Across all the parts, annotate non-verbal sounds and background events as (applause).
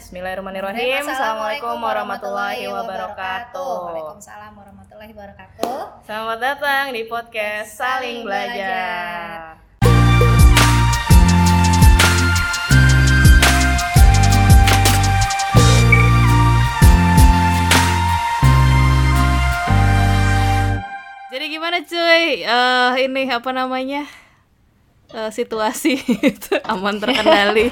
Bismillahirrahmanirrahim. Assalamualaikum warahmatullahi wabarakatuh. Waalaikumsalam warahmatullahi wabarakatuh. Selamat datang di podcast Saling Belajar. Jadi gimana cuy? Eh ini apa namanya? Eh, situasi (laughs) itu aman terkendali.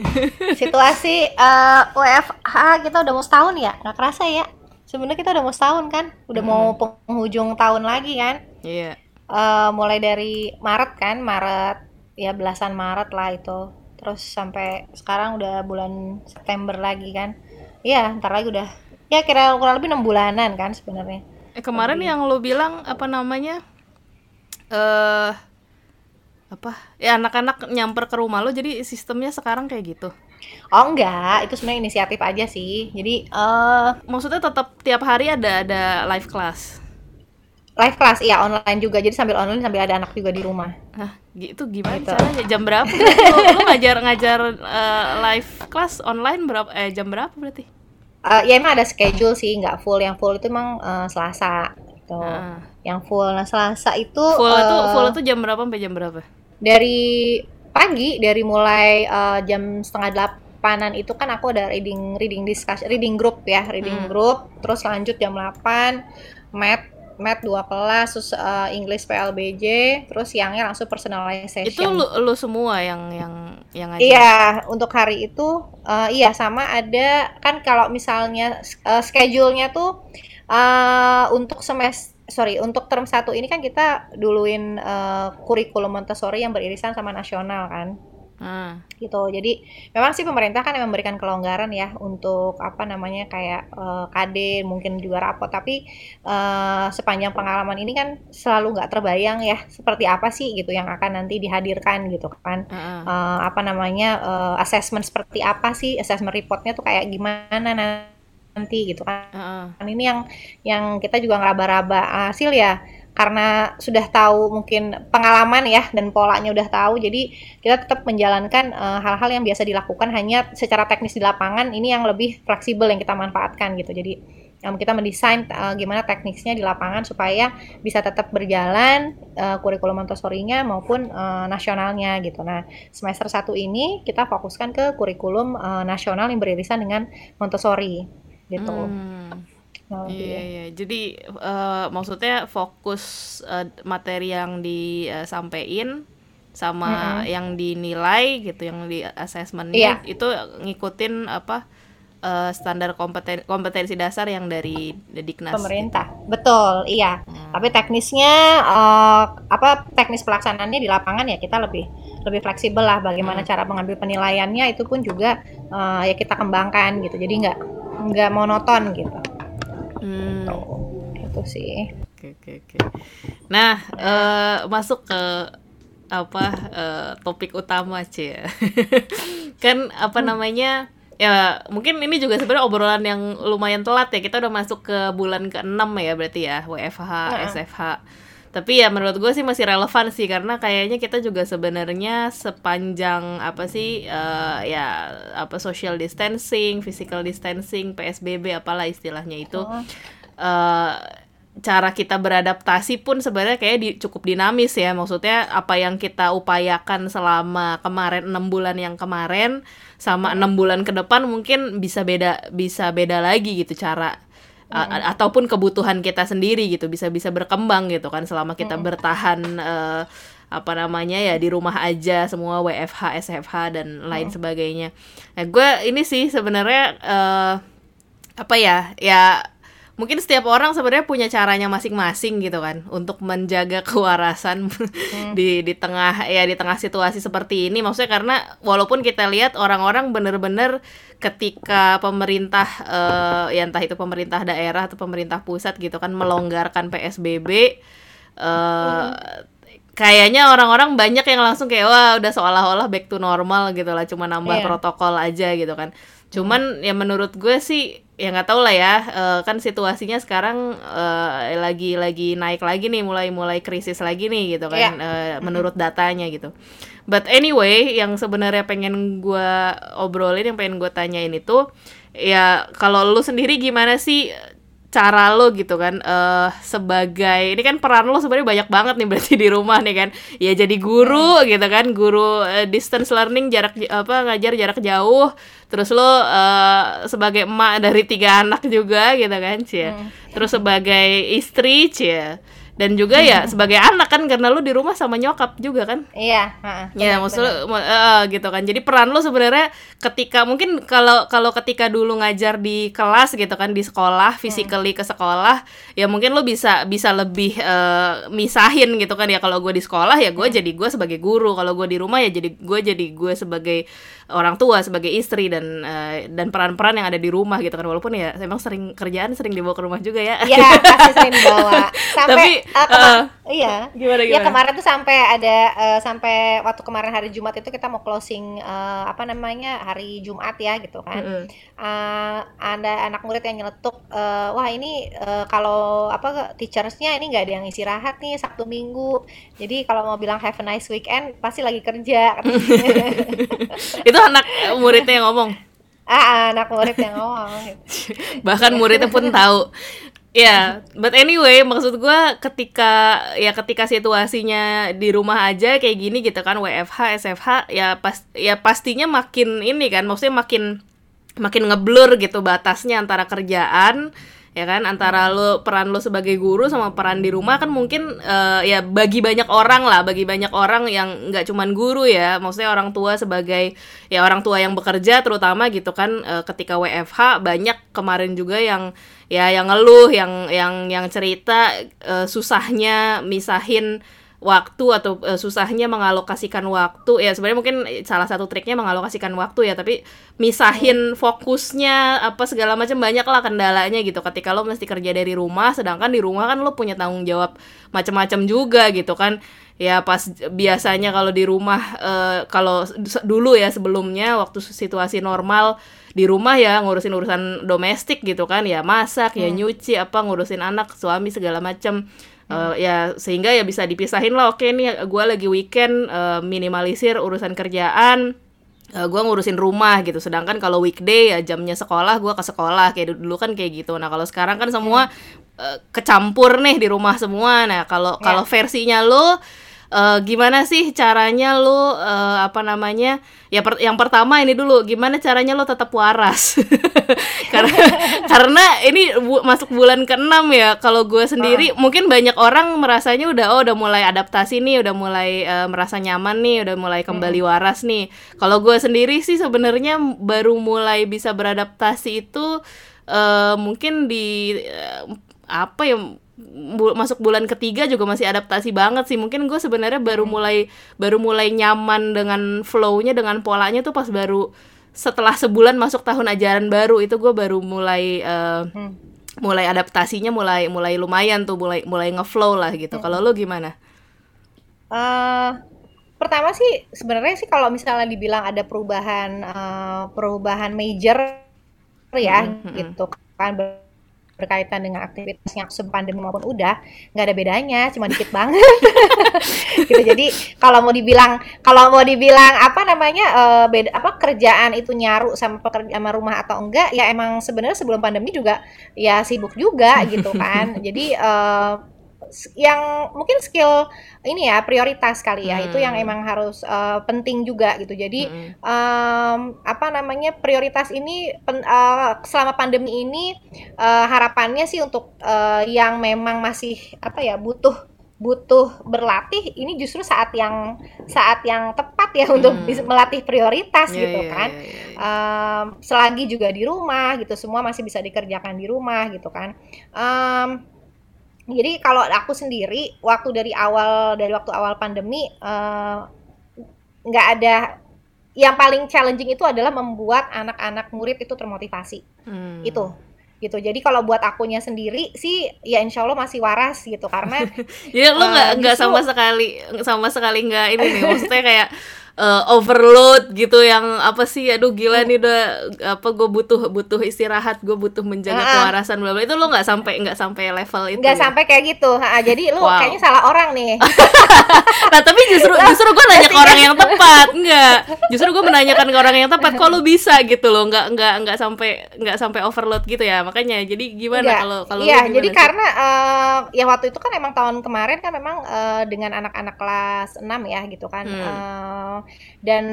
(laughs) Situasi eh, WFH kita udah mau setahun ya? Nggak kerasa ya? Sebenarnya kita udah mau setahun kan? Udah mau penghujung tahun lagi kan? Iya. Eh, mulai dari Maret kan? Maret ya belasan Maret lah itu. Terus sampai sekarang udah bulan September lagi kan? Iya, ntar lagi udah ya kira kurang lebih enam bulanan kan sebenarnya. Eh, kemarin yang lu bilang apa namanya? Eh apa? Ya anak-anak nyamper ke rumah lo jadi sistemnya sekarang kayak gitu. Oh enggak, itu sebenarnya inisiatif aja sih. Jadi eh Maksudnya tetap tiap hari ada ada live class. live class iya online juga. Jadi sambil online sambil ada anak juga di rumah. Hah, gitu gimana Gitu. caranya? Jam berapa? (laughs) lu, lu ngajar ngajar eh, live class online berapa eh jam berapa berarti? Eh, ya emang ada schedule sih, nggak full. Yang full itu emang eh, Selasa gitu. Ah. Yang full nah Selasa itu Full itu eh, full itu jam berapa sampai jam berapa? Dari pagi dari mulai eh, jam setengah delapanan itu kan aku ada reading reading discussion reading group ya reading Hmm. group terus lanjut jam 8 math math dua kelas terus eh, English PLBJ terus siangnya langsung personalization Itu lu lu semua yang yang yang ngajar. Iya, untuk hari itu eh, iya sama ada kan kalau misalnya eh, schedule-nya tuh eh, untuk semester sorry untuk term satu ini kan kita duluin eh, kurikulum Montessori yang beririsan sama nasional kan Ah. gitu. Jadi memang sih pemerintah kan yang memberikan kelonggaran ya untuk apa namanya kayak eh, KD mungkin juga rapot tapi eh, sepanjang pengalaman ini kan selalu nggak terbayang ya seperti apa sih gitu yang akan nanti dihadirkan gitu kan ah. eh, apa namanya eh, assessment seperti apa sih assessment reportnya tuh kayak gimana nanti gitu kan Ah, ah. Kan ini yang yang kita juga ngeraba-raba hasil ya karena sudah tahu mungkin pengalaman ya dan polanya udah tahu jadi kita tetap menjalankan eh, hal-hal yang biasa dilakukan hanya secara teknis di lapangan ini yang lebih fleksibel yang kita manfaatkan gitu jadi em, kita mendesain eh, gimana teknisnya di lapangan supaya bisa tetap berjalan eh, kurikulum Montessori-nya maupun eh, nasionalnya gitu. Nah, semester 1 ini kita fokuskan ke kurikulum eh, nasional yang beririsan dengan Montessori gitu. Hmm. Nah, Iya, iya. Jadi eh, maksudnya fokus eh, materi yang disampaikan sama yang dinilai gitu, yang di assessmentnya Iya. itu ngikutin apa eh, standar kompeten kompetensi dasar yang dari Diknas. pemerintah. Betul, iya. Hmm. Tapi teknisnya eh, apa teknis pelaksanaannya di lapangan ya kita lebih lebih fleksibel lah bagaimana cara mengambil penilaiannya itu pun juga eh, ya kita kembangkan gitu. Jadi nggak nggak monoton gitu. Hmm. Itu sih. Oke oke oke. Nah, eh, masuk ke apa eh, topik utama cie. (laughs) kan apa namanya? Ya, mungkin ini juga sebenarnya obrolan yang lumayan telat ya. Kita udah masuk ke bulan ke-6 ya berarti ya, WFH, Heeh. SFH. Tapi ya menurut gue sih masih relevan sih karena kayaknya kita juga sebenarnya sepanjang apa sih eh, ya apa social distancing, physical distancing, PSBB apalah istilahnya itu Oh. eh cara kita beradaptasi pun sebenarnya kayak di, cukup dinamis ya maksudnya apa yang kita upayakan selama kemarin enam bulan yang kemarin sama enam bulan ke depan mungkin bisa beda bisa beda lagi gitu cara a- a- ataupun kebutuhan kita sendiri gitu bisa bisa berkembang gitu kan selama kita bertahan eh, apa namanya ya di rumah aja semua WFH SFH dan lain sebagainya. Nah gue ini sih sebenarnya eh, apa ya ya mungkin setiap orang sebenarnya punya caranya masing-masing gitu kan untuk menjaga (laughs) kewarasan di di tengah ya di tengah situasi seperti ini. Maksudnya karena walaupun kita lihat orang-orang bener-bener ketika pemerintah eh, ya entah itu pemerintah daerah atau pemerintah pusat gitu kan melonggarkan PSBB eh kayaknya orang-orang banyak yang langsung kayak wah udah seolah-olah back to normal gitu lah cuma nambah Iya. protokol aja gitu kan cuman ya menurut gue sih ya nggak tahu lah ya eh, kan situasinya sekarang eh, lagi lagi naik lagi nih mulai mulai krisis lagi nih gitu kan Iya. eh, menurut datanya gitu but anyway yang sebenarnya pengen gue obrolin yang pengen gue tanyain itu ya kalau lu sendiri gimana sih cara lo gitu kan uh, sebagai ini kan peran lo sebenarnya banyak banget nih berarti di rumah nih kan ya jadi guru hmm. gitu kan guru uh, distance learning jarak apa ngajar jarak jauh terus lo uh, sebagai emak dari tiga anak juga gitu kan cie hmm. terus sebagai istri cie dan juga ya sebagai anak kan karena lu di rumah sama nyokap juga kan? Iya uh, ya maksud lu uh, gitu kan. Jadi peran lu sebenarnya ketika mungkin kalau kalau ketika dulu ngajar di kelas gitu kan di sekolah physically ke sekolah ya mungkin lu bisa bisa lebih uh, misahin gitu kan. Ya kalau gue di sekolah ya gue jadi gue sebagai guru. Kalau gue di rumah ya jadi gue jadi gue sebagai orang tua sebagai istri dan uh, dan peran-peran yang ada di rumah gitu kan. Walaupun ya memang sering kerjaan sering dibawa ke rumah juga ya. Iya pasti sering dibawa. (laughs) Sampai Tapi, uh, uh, iya. Gimana, iya, gimana? ya kemarin tuh sampai ada uh, sampai waktu kemarin hari Jumat itu kita mau closing uh, apa namanya hari Jumat ya gitu kan. Mm -hmm. uh, ada anak murid yang nyeletuk uh, wah ini uh, kalau apa teachersnya ini nggak ada yang istirahat nih Sabtu Minggu. Jadi kalau mau bilang have a nice weekend pasti lagi kerja. (laughs) (laughs) Itu anak muridnya yang ngomong? Ah anak murid yang ngomong. (laughs) Bahkan muridnya pun tahu Ya, yeah, but anyway, maksud gue ketika ya ketika situasinya di rumah aja kayak gini gitu kan WFH, SFH ya pas ya pastinya makin ini kan, maksudnya makin makin ngeblur gitu batasnya antara kerjaan ya kan? Antara lo peran lo sebagai guru sama peran di rumah kan mungkin uh, ya bagi banyak orang lah bagi banyak orang yang nggak cuman guru ya. Maksudnya orang tua sebagai ya orang tua yang bekerja terutama gitu kan uh, ketika WFH banyak kemarin juga yang ya yang ngeluh yang yang yang cerita uh, susahnya misahin waktu atau uh, susahnya mengalokasikan waktu. Ya sebenarnya mungkin salah satu triknya mengalokasikan waktu ya tapi misahin fokusnya apa segala macam banyak lah kendalanya gitu. Ketika lo mesti kerja dari rumah sedangkan di rumah kan lo punya tanggung jawab macam-macam juga gitu kan. Ya pas biasanya kalau di rumah uh, kalau dulu ya sebelumnya waktu situasi normal di rumah ya ngurusin urusan domestik gitu kan. Ya masak ya hmm. ya nyuci apa ngurusin anak suami segala macam uh, ya sehingga ya bisa dipisahin lah oke nih gue lagi weekend uh, minimalisir urusan kerjaan uh, eh, gue ngurusin rumah gitu. Sedangkan kalau weekday ya jamnya sekolah gue ke sekolah kayak dulu kan kayak gitu. Nah kalau sekarang kan semua uh, kecampur nih di rumah semua. Nah kalau yeah. kalau versinya lo uh, gimana sih caranya lu uh, apa namanya ya per yang pertama ini dulu gimana caranya lu tetap waras (laughs) karena (laughs) karena ini bu masuk bulan keenam ya kalau gue sendiri uh. mungkin banyak orang merasanya udah oh udah mulai adaptasi nih udah mulai uh, merasa nyaman nih udah mulai kembali hmm. waras nih kalau gue sendiri sih sebenarnya baru mulai bisa beradaptasi itu uh, mungkin di uh, apa ya bu masuk bulan ketiga juga masih adaptasi banget sih mungkin gue sebenarnya baru hmm. mulai baru mulai nyaman dengan flownya dengan polanya tuh pas baru setelah sebulan masuk tahun ajaran baru itu gue baru mulai uh, hmm. mulai adaptasinya mulai mulai lumayan tuh mulai mulai ngeflow lah gitu hmm. kalau lo gimana? Uh, pertama sih sebenarnya sih kalau misalnya dibilang ada perubahan uh, perubahan major ya hmm, hmm. gitu kan berkaitan dengan aktivitasnya sebelum pandemi maupun udah nggak ada bedanya cuma dikit banget (laughs) gitu jadi kalau mau dibilang kalau mau dibilang apa namanya uh, beda apa kerjaan itu nyaru sama pekerja sama rumah atau enggak ya emang sebenarnya sebelum pandemi juga ya sibuk juga gitu kan. (laughs) Jadi uh, yang mungkin skill ini ya prioritas kali ya hmm. itu yang hmm. emang harus uh, penting juga gitu jadi hmm. um, apa namanya prioritas ini pen, uh, selama pandemi ini uh, harapannya sih untuk uh, yang memang masih apa ya butuh butuh berlatih ini justru saat yang saat yang tepat ya (laughs) hmm. untuk melatih prioritas yeah, gitu yeah, kan yeah, yeah, yeah. Um, selagi juga di rumah gitu semua masih bisa dikerjakan di rumah gitu kan um, jadi kalau aku sendiri waktu dari awal dari waktu awal pandemi eh, nggak uh, ada yang paling challenging itu adalah membuat anak-anak murid itu termotivasi. Hmm. itu gitu. Jadi kalau buat akunya sendiri sih ya insya Allah masih waras gitu. Karena (laughs) jadi lo nggak uh, nggak sama sekali sama sekali nggak ini nih. Maksudnya kayak uh, overload gitu yang apa sih aduh gila nih udah apa gue butuh butuh istirahat gue butuh menjaga uh kewarasan bla bla itu lo nggak sampai nggak sampai level itu nggak ya? sampai kayak gitu. Ha, jadi lo (laughs) wow. kayaknya salah orang nih. (laughs) Nah tapi justru justru gue nanya ke orang yang tepat. Nggak. Justru gue menanyakan ke orang yang tepat kok lo bisa? gitu loh. Nggak nggak nggak sampai nggak sampai overload gitu ya. Makanya jadi gimana kalau kalau iya jadi sih? karena uh, ya waktu itu kan emang tahun kemarin kan memang uh, dengan anak-anak kelas 6 ya gitu kan hmm. uh, dan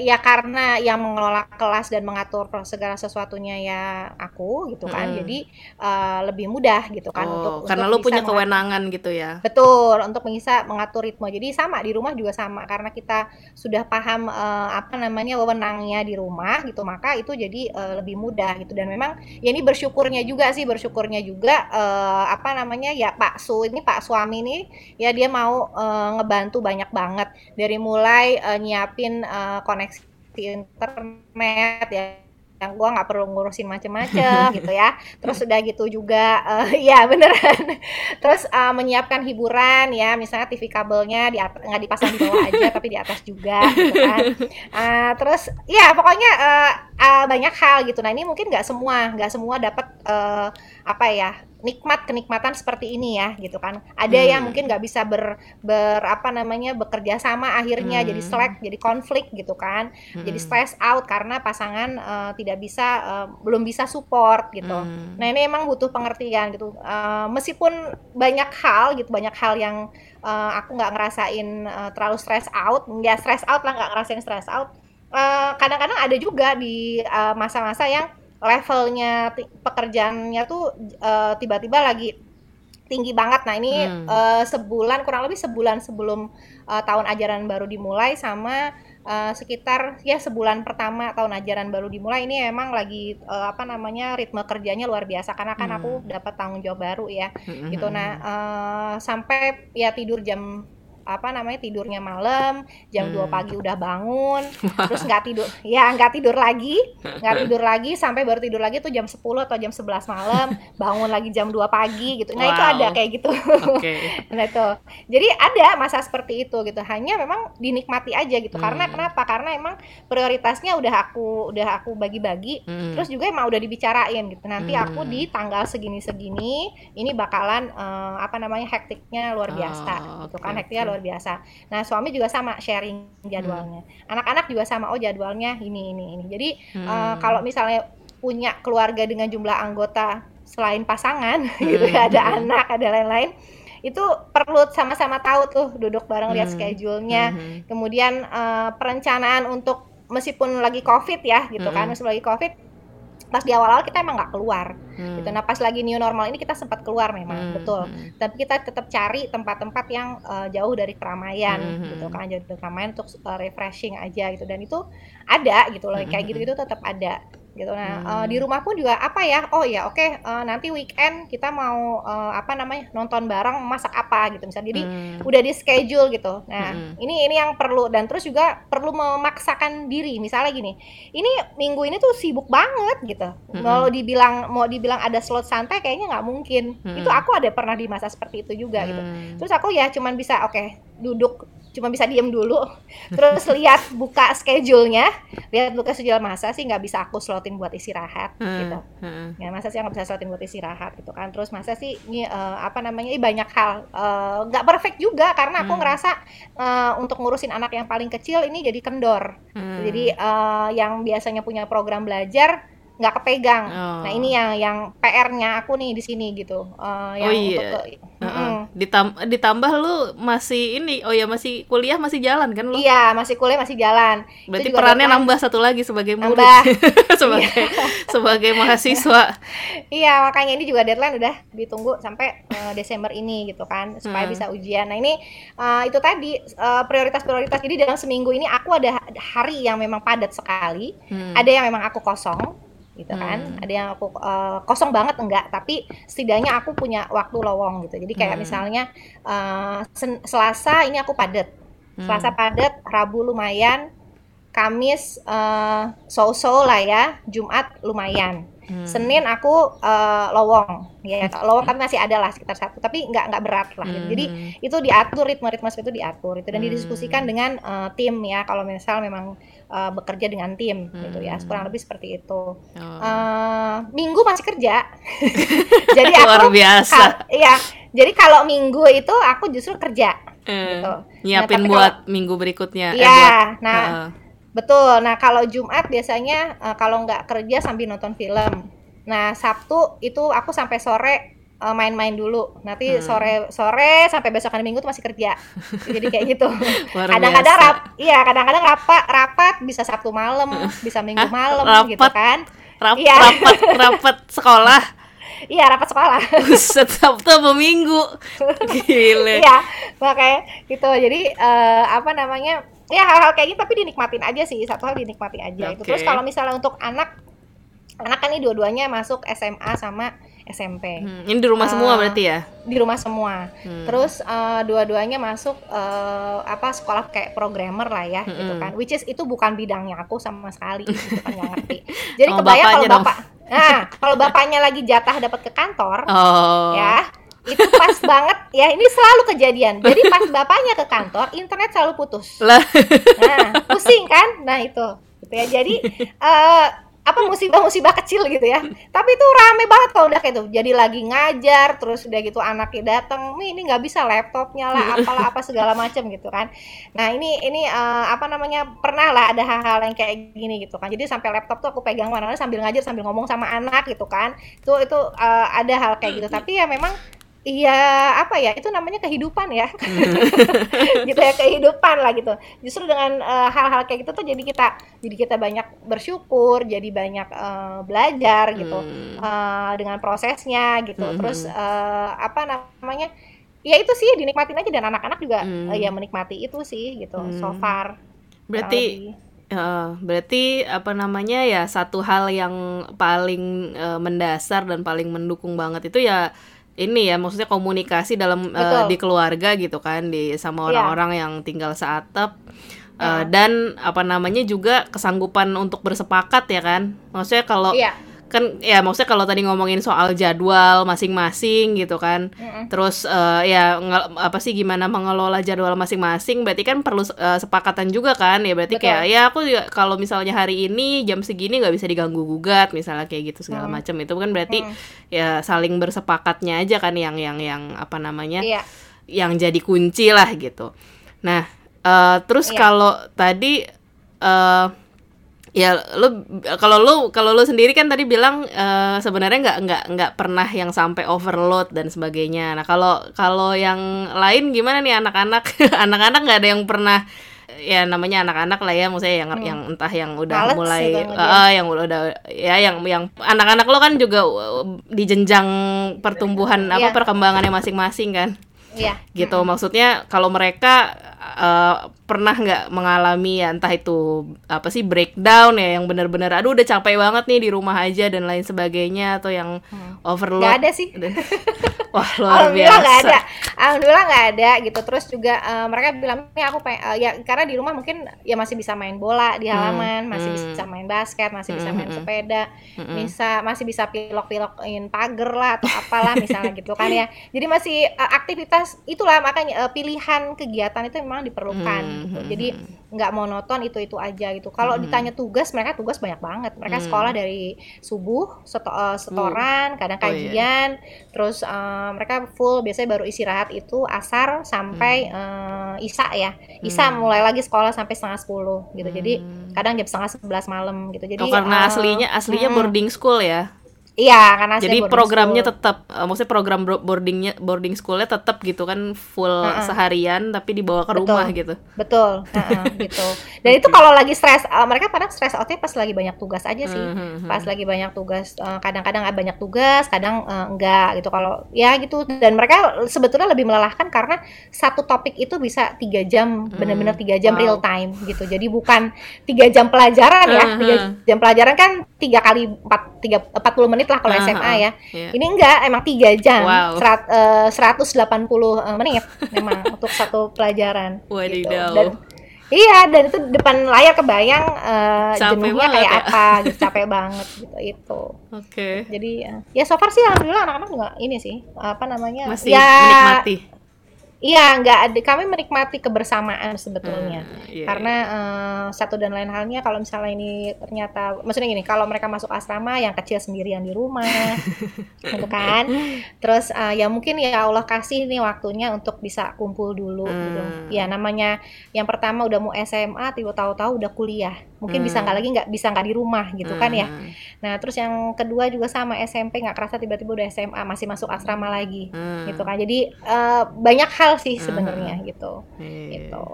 ya karena yang mengelola kelas dan mengatur segala sesuatunya ya aku gitu kan hmm. jadi uh, lebih mudah gitu kan oh, untuk karena untuk lo punya kewenangan gitu ya? Betul untuk bisa mengatur ritme. Jadi sama di rumah juga sama. Karena kita sudah paham uh, apa namanya wewenangnya di rumah gitu maka itu jadi uh, lebih mudah gitu. Dan memang ya ini bersyukurnya juga sih bersyukurnya juga uh, apa namanya ya Pak Su ini Pak suami ini ya dia mau uh, ngebantu banyak banget. Dari mulai uh, nyiapin uh, koneksi internet ya yang gue nggak perlu ngurusin macem-macem (laughs) gitu ya. Terus udah gitu juga uh, ya beneran. (laughs) Terus uh, menyiapkan hiburan ya misalnya TV kabelnya di nggak dipasang di bawah (laughs) aja tapi di atas juga gitu kan. Uh, terus ya pokoknya uh, uh, banyak hal gitu. Nah ini mungkin nggak semua nggak semua dapat uh, apa ya nikmat kenikmatan seperti ini ya gitu kan ada hmm. yang mungkin nggak bisa ber, ber apa namanya bekerja sama akhirnya hmm. jadi slack jadi konflik gitu kan hmm. jadi stress out karena pasangan uh, tidak bisa uh, belum bisa support gitu hmm. nah ini emang butuh pengertian gitu uh, meskipun banyak hal gitu banyak hal yang uh, aku nggak ngerasain uh, terlalu stress out nggak stress out lah nggak ngerasain stress out kadang-kadang uh, ada juga di masa-masa uh, yang levelnya pekerjaannya tuh uh, tiba-tiba lagi tinggi banget. Nah ini hmm. uh, sebulan kurang lebih sebulan sebelum uh, tahun ajaran baru dimulai sama uh, sekitar ya sebulan pertama tahun ajaran baru dimulai ini emang lagi uh, apa namanya ritme kerjanya luar biasa karena kan hmm. aku dapat tanggung jawab baru ya hmm. gitu. Nah uh, sampai ya tidur jam apa namanya tidurnya malam jam hmm. 2 pagi udah bangun (laughs) terus nggak tidur ya nggak tidur lagi nggak (laughs) tidur lagi sampai baru tidur lagi tuh jam 10 atau jam 11 malam bangun lagi jam 2 pagi gitu nah wow. itu ada kayak gitu okay. (laughs) nah itu jadi ada masa seperti itu gitu hanya memang dinikmati aja gitu hmm. karena kenapa karena emang prioritasnya udah aku udah aku bagi-bagi hmm. terus juga emang udah dibicarain gitu nanti hmm. aku di tanggal segini-segini ini bakalan uh, apa namanya hektiknya luar biasa oh, gitu kan hektiknya luar biasa. Nah suami juga sama sharing jadwalnya. Hmm. Anak-anak juga sama. Oh jadwalnya ini ini ini. Jadi hmm. uh, kalau misalnya punya keluarga dengan jumlah anggota selain pasangan hmm. (laughs) gitu ya ada anak ada lain-lain itu perlu sama-sama tahu tuh duduk bareng hmm. lihat schedule-nya. Hmm. Kemudian uh, perencanaan untuk meskipun lagi covid ya gitu kan, hmm. kan meskipun lagi covid pas di awal-awal kita emang nggak keluar hmm. gitu nah pas lagi new normal ini kita sempat keluar memang hmm. betul hmm. tapi kita tetap cari tempat-tempat yang uh, jauh dari keramaian hmm. gitu kan jauh dari keramaian untuk uh, refreshing aja gitu dan itu ada gitu loh kayak gitu itu tetap ada gitu nah hmm. uh, di rumah pun juga apa ya oh ya oke okay, uh, nanti weekend kita mau uh, apa namanya nonton bareng masak apa gitu misalnya jadi hmm. udah di schedule gitu nah hmm. ini ini yang perlu dan terus juga perlu memaksakan diri misalnya gini ini minggu ini tuh sibuk banget gitu hmm. mau dibilang mau dibilang ada slot santai kayaknya nggak mungkin hmm. itu aku ada pernah di masa seperti itu juga gitu. hmm. gitu terus aku ya cuman bisa oke okay, duduk cuma bisa diem dulu (laughs) terus lihat buka schedule-nya lihat buka schedule masa sih nggak bisa aku slotin buat istirahat hmm, gitu hmm. ya masa sih nggak bisa slotin buat istirahat gitu kan terus masa sih ini uh, apa namanya ini banyak hal eh, nggak uh, perfect juga karena aku hmm. ngerasa uh, untuk ngurusin anak yang paling kecil ini jadi kendor hmm. jadi uh, yang biasanya punya program belajar nggak kepegang. Oh. Nah ini yang yang PR-nya aku nih di sini gitu. Uh, yang oh iya. Untuk ke, uh -uh. Mm. Ditam ditambah lu masih ini, oh ya masih kuliah masih jalan kan lu? Iya masih kuliah masih jalan. Berarti perannya nambah satu lagi sebagai murid, (laughs) sebagai iya. sebagai (laughs) mahasiswa. iya makanya ini juga deadline udah ditunggu sampai uh, Desember ini gitu kan supaya hmm. bisa ujian. Nah ini uh, itu tadi uh, prioritas-prioritas. Jadi dalam seminggu ini aku ada hari yang memang padat sekali, hmm. ada yang memang aku kosong gitu kan hmm. ada yang aku uh, kosong banget enggak tapi setidaknya aku punya waktu lowong gitu jadi kayak hmm. misalnya uh, Selasa ini aku padat hmm. Selasa padat Rabu lumayan Kamis uh, so-so lah ya Jumat lumayan Hmm. Senin aku uh, lowong, ya lowong kan masih ada lah sekitar satu, tapi nggak nggak berat lah. Gitu. Jadi hmm. itu diatur ritme-ritme itu diatur itu dan hmm. didiskusikan dengan uh, tim ya. Kalau misal memang uh, bekerja dengan tim hmm. gitu ya, kurang lebih seperti itu. Oh. Uh, minggu masih kerja, (laughs) jadi aku luar biasa. Iya, jadi kalau minggu itu aku justru kerja. Eh, gitu. Nyiapin nah, buat kalau, minggu berikutnya. Iya, eh, buat, nah. Uh, Betul. Nah, kalau Jumat biasanya uh, kalau nggak kerja sambil nonton film. Nah, Sabtu itu aku sampai sore main-main dulu. Nanti hmm. sore sore sampai besok hari Minggu tuh masih kerja. Jadi kayak gitu. (laughs) Kadang-kadang rap, iya, kadang-kadang rapat rapat bisa Sabtu malam, (laughs) bisa Minggu malam gitu kan. Rap, iya. Rapat rapat (laughs) sekolah. Iya, rapat sekolah. Buset, Sabtu apa Minggu? Gile. iya, makanya gitu. Jadi uh, apa namanya? ya hal-hal kayak gitu tapi dinikmatin aja sih satu hal dinikmati aja okay. itu terus kalau misalnya untuk anak anak kan ini dua-duanya masuk SMA sama SMP. Hmm, ini di rumah uh, semua berarti ya? Di rumah semua. Hmm. Terus uh, dua-duanya masuk uh, apa sekolah kayak programmer lah ya, hmm. gitu kan. Which is itu bukan bidangnya aku sama sekali, gitu kan nggak ngerti. (laughs) Jadi oh, kebayang kalau bapak, nah kalau bapaknya lagi jatah dapat ke kantor, oh. ya itu pas banget ya ini selalu kejadian jadi pas bapaknya ke kantor internet selalu putus nah pusing kan nah itu gitu ya jadi uh, (laughs) apa musibah-musibah kecil gitu ya. Tapi itu rame banget kalau udah kayak itu jadi lagi ngajar terus udah gitu anaknya datang nih ini nggak bisa laptopnya lah apalah apa segala macam gitu kan. Nah ini ini uh, apa namanya pernah lah ada hal-hal yang kayak gini gitu kan. Jadi sampai laptop tuh aku pegang mana sambil ngajar sambil ngomong sama anak gitu kan. Itu itu uh, ada hal kayak gitu. Tapi ya memang Iya apa ya itu namanya kehidupan ya hmm. (laughs) gitu ya kehidupan lah gitu justru dengan hal eh, hal-hal kayak gitu tuh jadi kita jadi kita banyak bersyukur jadi banyak uh, belajar gitu hmm. uh, dengan prosesnya gitu hmm. terus uh, apa namanya ya itu sih dinikmatin aja dan anak-anak juga hmm. uh, ya menikmati itu sih gitu hmm. so far berarti Uh, berarti apa namanya ya satu hal yang paling uh, mendasar dan paling mendukung banget itu ya ini ya maksudnya komunikasi dalam uh, di keluarga gitu kan di sama iya. orang-orang yeah. yang tinggal seatap uh, uh. dan apa namanya juga kesanggupan untuk bersepakat ya kan maksudnya kalau yeah kan ya maksudnya kalau tadi ngomongin soal jadwal masing-masing gitu kan mm-hmm. terus uh, ya apa sih gimana mengelola jadwal masing-masing berarti kan perlu uh, sepakatan juga kan ya berarti Betul. kayak ya aku juga kalau misalnya hari ini jam segini nggak bisa diganggu gugat misalnya kayak gitu segala mm. macam itu kan berarti mm. ya saling bersepakatnya aja kan yang yang yang apa namanya yeah. yang jadi kunci lah gitu nah uh, terus yeah. kalau tadi uh, ya lu kalau lu kalau lu sendiri kan tadi bilang uh, sebenarnya nggak nggak nggak pernah yang sampai overload dan sebagainya nah kalau kalau yang lain gimana nih anak-anak (laughs) anak-anak nggak ada yang pernah ya namanya anak-anak lah ya maksudnya yang hmm. yang entah yang udah Males mulai uh, yang udah ya yang yang anak-anak lo kan juga di jenjang pertumbuhan yeah. apa perkembangannya masing-masing kan Iya. Gitu hmm. maksudnya kalau mereka uh, pernah nggak mengalami ya entah itu apa sih breakdown ya yang benar-benar aduh udah capek banget nih di rumah aja dan lain sebagainya atau yang hmm. overload. Gak ada sih. (laughs) Wah luar Alhamdulillah biasa. Gak ada. Alhamdulillah nggak ada gitu. Terus juga uh, mereka bilang nih aku pengen uh, ya karena di rumah mungkin ya masih bisa main bola di hmm. halaman, hmm. masih hmm. bisa main basket, masih bisa main hmm. sepeda, hmm. bisa masih bisa pilok-pilokin pagar lah atau apalah misalnya gitu kan ya. (laughs) Jadi masih uh, aktivitas itulah makanya uh, pilihan kegiatan itu memang diperlukan. Hmm. Gitu. Jadi nggak monoton itu itu aja gitu. Kalau hmm. ditanya tugas mereka tugas banyak banget. Mereka hmm. sekolah dari subuh seto uh, setoran, kadang kajian, oh, iya. terus uh, mereka full biasanya baru istirahat itu asar sampai hmm. uh, isa ya. Isa hmm. mulai lagi sekolah sampai setengah sepuluh gitu. Hmm. Jadi kadang jam setengah sebelas malam gitu. Jadi oh, karena uh, aslinya aslinya hmm. boarding school ya. Iya, karena jadi programnya school. tetap, uh, maksudnya program boardingnya boarding schoolnya tetap gitu kan full uh -uh. seharian tapi dibawa ke Betul. rumah gitu. Betul, (laughs) uh -uh, gitu. Dan itu kalau lagi stres, uh, mereka kadang stres outnya pas lagi banyak tugas aja sih. Uh -huh. Pas lagi banyak tugas, kadang-kadang uh, banyak tugas, kadang uh, enggak gitu. Kalau ya gitu. Dan mereka sebetulnya lebih melelahkan karena satu topik itu bisa tiga jam, benar-benar tiga jam wow. real time gitu. Jadi bukan tiga jam pelajaran ya, tiga jam pelajaran kan tiga kali empat tiga empat puluh menit menit lah kalau uh, SMA ya. Yeah. Ini enggak, emang tiga jam, wow. serat, uh, 180 uh, menit memang (laughs) untuk satu pelajaran. Wadidaw. Gitu. Dan iya dan itu depan layar kebayang uh, jenuhnya kayak ya. apa gitu capek banget gitu itu Oke. jadi ya, ya so far sih alhamdulillah anak-anak juga ini sih apa namanya Masih ya menikmati. Iya nggak ada kami menikmati kebersamaan sebetulnya. Hmm, iya, karena eh, satu dan lain halnya kalau misalnya ini ternyata maksudnya gini kalau mereka masuk asrama yang kecil sendirian di rumah (laughs) gitu kan. Terus eh, ya mungkin ya Allah kasih nih waktunya untuk bisa kumpul dulu gitu. Hmm. ya namanya yang pertama udah mau SMA tiba tahu-tahu udah kuliah. Mungkin bisa Hmm. nggak lagi nggak bisa nggak di rumah gitu kan ya. Hmm, nah terus yang kedua juga sama SMP nggak kerasa tiba-tiba udah SMA masih masuk asrama lagi hmm. gitu kan jadi eh, banyak hal sih Hmm. sebenarnya gitu Iya. gitu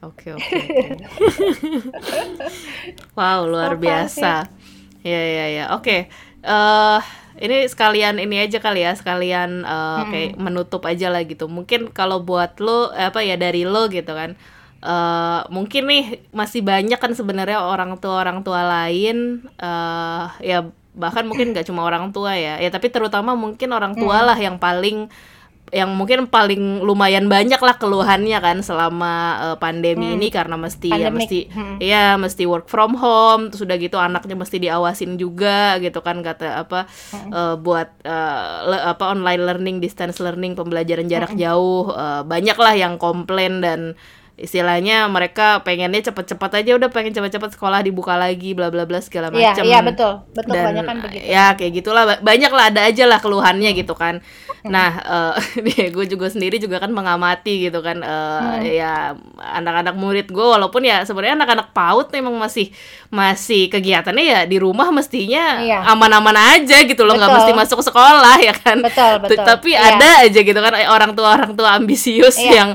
Oke oke. oke. (laughs) wow luar far biasa. Ya ya ya. Oke. eh ini sekalian ini aja kali ya sekalian eh, kayak menutup aja lah gitu. Mungkin kalau buat lo apa ya dari lo gitu kan. Eh mungkin nih masih banyak kan sebenarnya orang tua orang tua lain. Eh ya bahkan mungkin nggak cuma orang tua ya. Ya tapi terutama mungkin orang tua lah yang paling yang mungkin paling lumayan banyak lah keluhannya kan selama eh, pandemi ini. Karena mesti ya Pandemic. mesti Hmm. ya mesti work from home. Terus udah gitu anaknya mesti diawasin juga gitu kan. Kata apa eh, buat eh, le- apa online learning distance learning pembelajaran jarak jauh. Eh, banyak lah yang komplain dan istilahnya mereka pengennya cepet-cepet aja udah pengen cepet-cepet sekolah dibuka lagi bla bla bla segala Iya, macam iya betul, betul dan banyak kan begitu. ya kayak gitulah Ba- banyak lah ada aja lah keluhannya gitu kan nah eh (laughs) gue juga sendiri juga kan mengamati gitu kan eh, ya anak-anak murid gue walaupun ya sebenarnya anak-anak paut memang masih masih kegiatannya ya di rumah mestinya Iya. aman-aman aja gitu loh nggak mesti masuk sekolah ya kan Betul, betul. tapi Iya. ada aja gitu kan eh, orang tua orang tua ambisius Iya. yang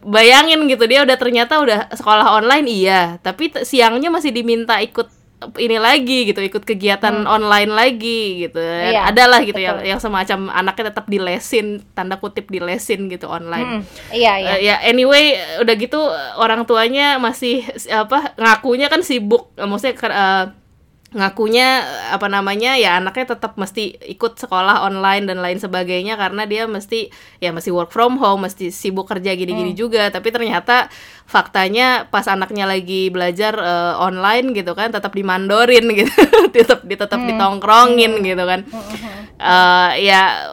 bayangin gitu dia udah ternyata udah sekolah online iya tapi siangnya masih diminta ikut ini lagi gitu ikut kegiatan online lagi gitu Hmm. Iya, adalah gitu yang betul. yang semacam anaknya tetap dilesin tanda kutip dilesin gitu online Mm, iya, iya. Eh, ya anyway udah gitu orang tuanya masih si- apa ngakunya kan sibuk Eh, maksudnya eh, ngakunya eh, apa namanya ya anaknya tetap mesti ikut sekolah online dan lain sebagainya karena dia mesti ya mesti work from home mesti sibuk kerja gini-gini juga. Tapi ternyata faktanya pas anaknya lagi belajar eh, online gitu kan tetap dimandorin (laughs) gitu. Tetap tetap ditongkrongin gitu kan. Eh ya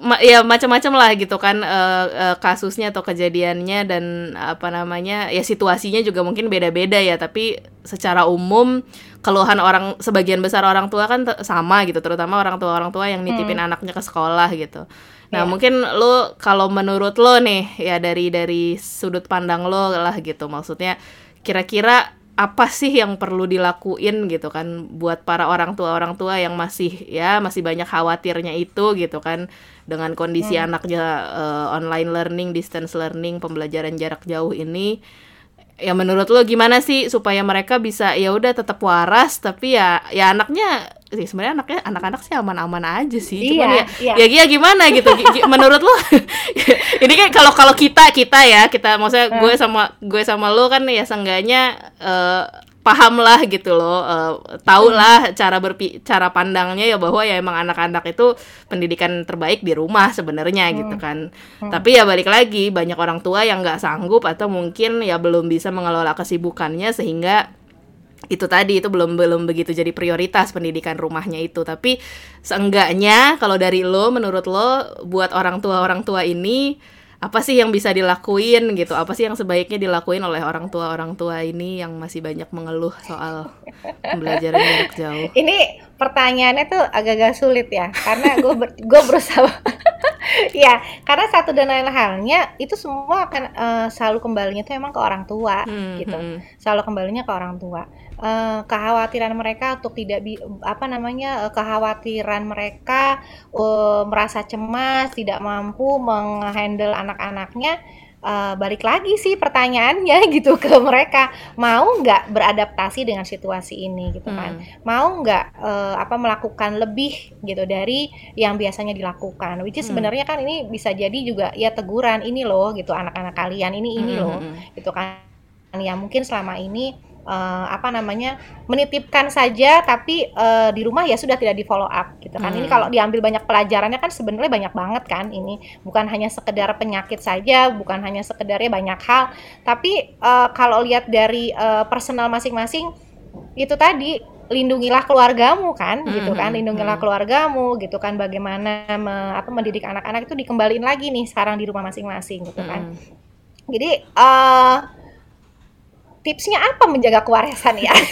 ma- ya macam-macam lah gitu kan eh, eh, kasusnya atau kejadiannya dan apa namanya ya situasinya juga mungkin beda-beda ya. Tapi secara umum keluhan orang sebagian besar orang tua kan sama gitu terutama orang tua orang tua yang nitipin anaknya ke sekolah gitu. Nah Iya. mungkin lo kalau menurut lo nih ya dari dari sudut pandang lo lah gitu maksudnya kira-kira apa sih yang perlu dilakuin gitu kan buat para orang tua orang tua yang masih ya masih banyak khawatirnya itu gitu kan dengan kondisi anaknya eh, online learning distance learning pembelajaran jarak jauh ini ya menurut lo gimana sih supaya mereka bisa ya udah tetap waras tapi ya ya anaknya sih sebenarnya anaknya anak-anak sih aman-aman aja sih. Cuman Iya, ya iya. ya gimana gitu? Gi- gi- menurut lo? (laughs) Ini kan kalau kalau kita kita ya kita maksudnya gue sama gue sama lo kan ya seenggaknya eh, paham lah gitu loh eh, tahu lah cara berpi cara pandangnya ya bahwa ya emang anak-anak itu pendidikan terbaik di rumah sebenarnya gitu kan. Tapi ya balik lagi banyak orang tua yang nggak sanggup atau mungkin ya belum bisa mengelola kesibukannya sehingga itu tadi itu belum belum begitu jadi prioritas pendidikan rumahnya itu. Tapi seenggaknya kalau dari lo menurut lo buat orang tua orang tua ini apa sih yang bisa dilakuin gitu apa sih yang sebaiknya dilakuin oleh orang tua orang tua ini yang masih banyak mengeluh soal pembelajaran jarak jauh Ini pertanyaannya tuh agak-agak sulit ya, karena gue ber, gue berusaha. (laughs) ya, karena satu dan lain halnya itu semua akan eh, selalu kembalinya tuh emang ke orang tua Hmm, gitu. hmm. Selalu kembalinya ke orang tua. Eh, kekhawatiran mereka untuk tidak bi- apa namanya? eh, kekhawatiran mereka eh, merasa cemas, tidak mampu menghandle anak-anaknya. eh, balik lagi sih pertanyaannya (laughs) gitu ke mereka mau nggak beradaptasi dengan situasi ini gitu kan Hmm. mau nggak eh, apa melakukan lebih gitu dari yang biasanya dilakukan which is Hmm. sebenarnya kan ini bisa jadi juga ya teguran ini loh gitu anak-anak kalian ini ini Hmm, loh hmm, hmm. gitu kan ya mungkin selama ini uh, apa namanya menitipkan saja tapi uh, di rumah ya sudah tidak di follow up gitu kan. Hmm. Ini kalau diambil banyak pelajarannya kan sebenarnya banyak banget kan ini bukan hanya sekedar penyakit saja, bukan hanya sekedarnya banyak hal, tapi uh, kalau lihat dari uh, personal masing-masing itu tadi lindungilah keluargamu kan mm-hmm. gitu kan lindungilah mm-hmm. keluargamu gitu kan bagaimana me, apa mendidik anak-anak itu dikembaliin lagi nih sekarang di rumah masing-masing gitu kan mm-hmm. jadi uh, tipsnya apa menjaga kewarasan ya? (laughs)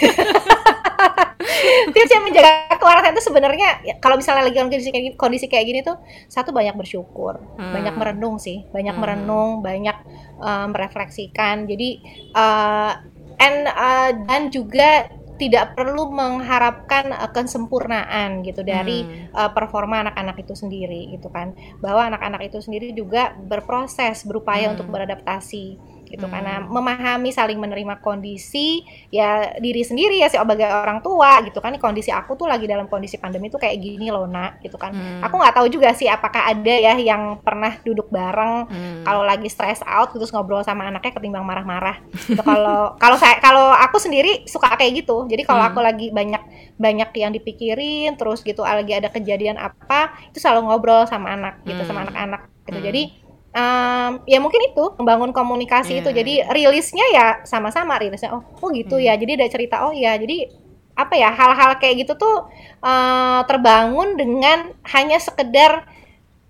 tipsnya menjaga kewarasan itu sebenarnya ya, kalau misalnya lagi kondisi kayak gini, kondisi kayak gini tuh satu banyak bersyukur, hmm. banyak merenung sih, banyak hmm. merenung, banyak uh, merefleksikan. Jadi uh, and uh, dan juga tidak perlu mengharapkan uh, kesempurnaan gitu dari hmm. uh, performa anak-anak itu sendiri gitu kan bahwa anak-anak itu sendiri juga berproses berupaya hmm. untuk beradaptasi gitu hmm. karena memahami saling menerima kondisi ya diri sendiri ya sebagai orang tua gitu kan kondisi aku tuh lagi dalam kondisi pandemi tuh kayak gini loh nak gitu kan hmm. aku nggak tahu juga sih apakah ada ya yang pernah duduk bareng hmm. kalau lagi stress out terus ngobrol sama anaknya ketimbang marah-marah gitu kalau (laughs) kalau saya kalau aku sendiri suka kayak gitu jadi kalau hmm. aku lagi banyak banyak yang dipikirin terus gitu lagi ada kejadian apa itu selalu ngobrol sama anak gitu hmm. sama anak-anak gitu hmm. jadi um, ya mungkin itu membangun komunikasi yeah. itu jadi rilisnya ya sama-sama rilisnya oh oh gitu hmm. ya jadi ada cerita oh ya jadi apa ya hal-hal kayak gitu tuh uh, terbangun dengan hanya sekedar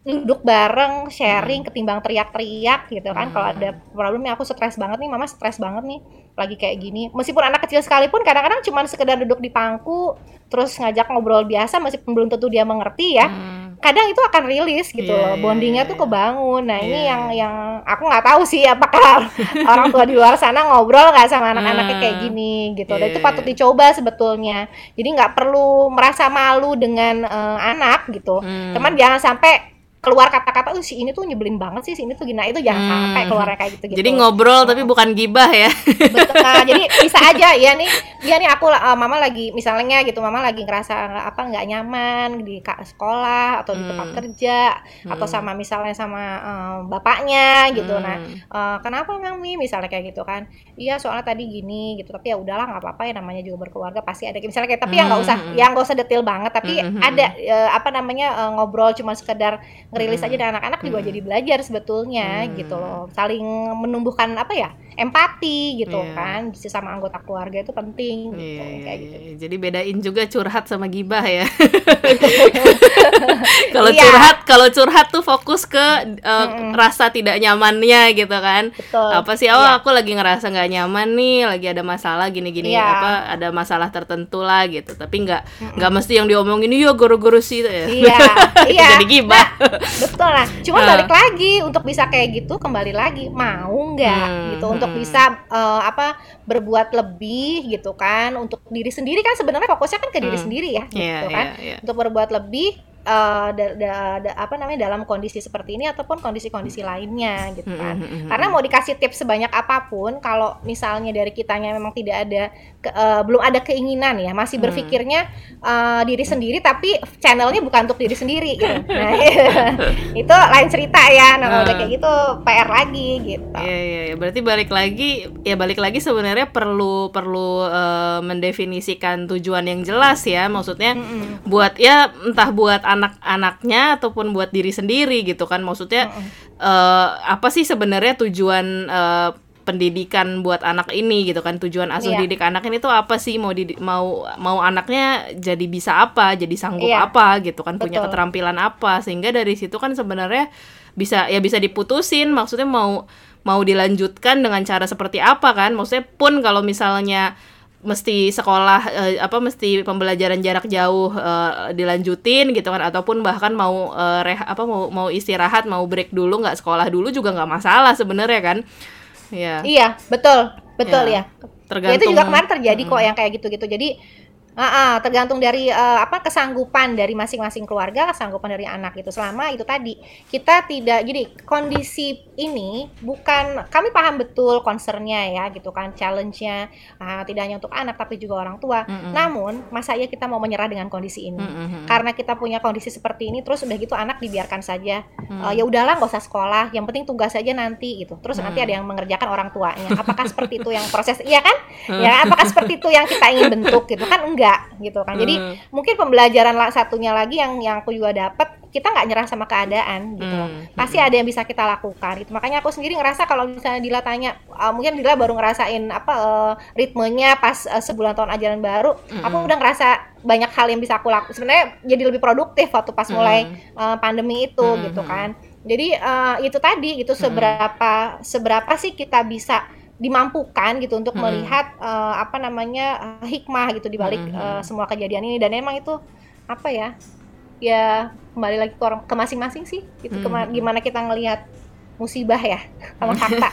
duduk bareng sharing hmm. ketimbang teriak-teriak gitu kan hmm. kalau ada problemnya aku stres banget nih mama stres banget nih lagi kayak gini meskipun anak kecil sekalipun kadang-kadang cuma sekedar duduk di pangku terus ngajak ngobrol biasa masih belum tentu dia mengerti ya hmm kadang itu akan rilis gitu yeah, loh iya, bondingnya yeah, tuh iya. kebangun nah yeah. ini iya. yang yang aku nggak tahu sih apakah (laughs) orang tua di luar sana ngobrol nggak sama anak-anaknya kayak gini gitu dan itu patut dicoba sebetulnya jadi nggak perlu merasa malu dengan uh, anak gitu hmm. teman jangan sampai keluar kata-kata oh si ini tuh nyebelin banget sih si ini tuh gina itu jangan hmm. sampai keluarnya kayak gitu gitu jadi ngobrol tapi bukan gibah ya betul nah, (laughs) jadi bisa aja ya nih ya nih aku uh, mama lagi misalnya gitu mama lagi ngerasa apa nggak nyaman di sekolah atau di tempat hmm. kerja hmm. atau sama misalnya sama uh, bapaknya gitu nah, hmm. nah uh, kenapa mami misalnya kayak gitu kan iya soalnya tadi gini gitu tapi ya udahlah nggak apa-apa ya namanya juga berkeluarga pasti ada misalnya kayak tapi hmm. ya nggak usah hmm. ya nggak usah detail banget tapi hmm. ada uh, apa namanya uh, ngobrol cuma sekedar ngerilis hmm. aja dan anak-anak juga hmm. jadi belajar sebetulnya hmm. gitu loh saling menumbuhkan apa ya empati gitu yeah. kan sama anggota keluarga itu penting yeah, gitu, kayak gitu. Yeah. jadi bedain juga curhat sama gibah ya (laughs) (laughs) kalau yeah. curhat kalau curhat tuh fokus ke uh, mm rasa tidak nyamannya gitu kan Betul. apa sih oh yeah. aku lagi ngerasa nggak nyaman nih lagi ada masalah gini-gini yeah. apa ada masalah tertentu lah gitu tapi nggak nggak mm mesti yang diomongin iya guru-guru sih ya iya (laughs) iya jadi gibah nah, betul lah cuma uh. balik lagi untuk bisa kayak gitu kembali lagi mau nggak hmm, gitu untuk hmm. bisa uh, apa berbuat lebih gitu kan untuk diri sendiri kan sebenarnya fokusnya kan ke diri hmm. sendiri ya iya, gitu yeah, kan yeah, yeah. untuk berbuat lebih uh, da, da, da, apa namanya dalam kondisi seperti ini ataupun kondisi-kondisi lainnya gitu kan. Mm -hmm. Karena mau dikasih tips sebanyak apa pun kalau misalnya dari kitanya memang tidak ada ke, uh, belum ada keinginan ya, masih berpikirnya uh, diri sendiri tapi channelnya bukan untuk diri sendiri gitu. (laughs) Nah, (laughs) itu lain cerita ya. Nah, kalau udah kayak gitu PR lagi gitu. Iya iya ya. berarti balik lagi ya balik lagi sebenarnya perlu perlu uh, mendefinisikan tujuan yang jelas ya. Maksudnya mm -hmm. buat ya entah buat anak-anaknya ataupun buat diri sendiri gitu kan maksudnya uh -uh. Uh, apa sih sebenarnya tujuan uh, pendidikan buat anak ini gitu kan tujuan asuh yeah. didik anak ini tuh apa sih mau di, mau mau anaknya jadi bisa apa jadi sanggup yeah. apa gitu kan Betul. punya keterampilan apa sehingga dari situ kan sebenarnya bisa ya bisa diputusin maksudnya mau mau dilanjutkan dengan cara seperti apa kan maksudnya pun kalau misalnya mesti sekolah uh, apa mesti pembelajaran jarak jauh uh, dilanjutin gitu kan. Ataupun bahkan mau uh, reh apa mau mau istirahat mau break dulu nggak sekolah dulu juga nggak masalah sebenarnya kan. Ya iya betul. Betul ya, ya. tergantung ya, itu juga kemarin terjadi hmm. kok yang kayak gitu gitu jadi Uh, uh, tergantung dari uh, apa kesanggupan dari masing-masing keluarga, kesanggupan dari anak itu. Selama itu tadi kita tidak jadi kondisi ini bukan kami paham betul concernnya ya gitu kan, challenge-nya uh, tidak hanya untuk anak tapi juga orang tua. Mm -hmm. Namun masa ya kita mau menyerah dengan kondisi ini? Mm -hmm. Karena kita punya kondisi seperti ini, terus udah gitu anak dibiarkan saja hmm. uh, ya udahlah nggak usah sekolah yang penting tugas aja nanti gitu terus hmm. nanti ada yang mengerjakan orang tuanya apakah seperti itu yang proses iya kan hmm. ya apakah seperti itu yang kita ingin bentuk gitu kan enggak (laughs) gitu kan jadi hmm. mungkin pembelajaran satunya lagi yang yang aku juga dapat kita nggak nyerah sama keadaan gitu hmm. pasti ada yang bisa kita lakukan itu makanya aku sendiri ngerasa kalau misalnya Dila tanya uh, mungkin Dila baru ngerasain apa uh, ritmenya pas uh, sebulan tahun ajaran baru hmm. aku udah ngerasa banyak hal yang bisa aku lakukan sebenarnya jadi lebih produktif waktu pas hmm. mulai uh, pandemi itu hmm. gitu kan jadi uh, itu tadi itu seberapa hmm. seberapa sih kita bisa dimampukan gitu untuk hmm. melihat uh, apa namanya uh, hikmah gitu dibalik hmm. uh, semua kejadian ini dan emang itu apa ya ya kembali lagi ke orang ke masing-masing sih gitu hmm. gimana kita ngelihat musibah ya (laughs) sama kata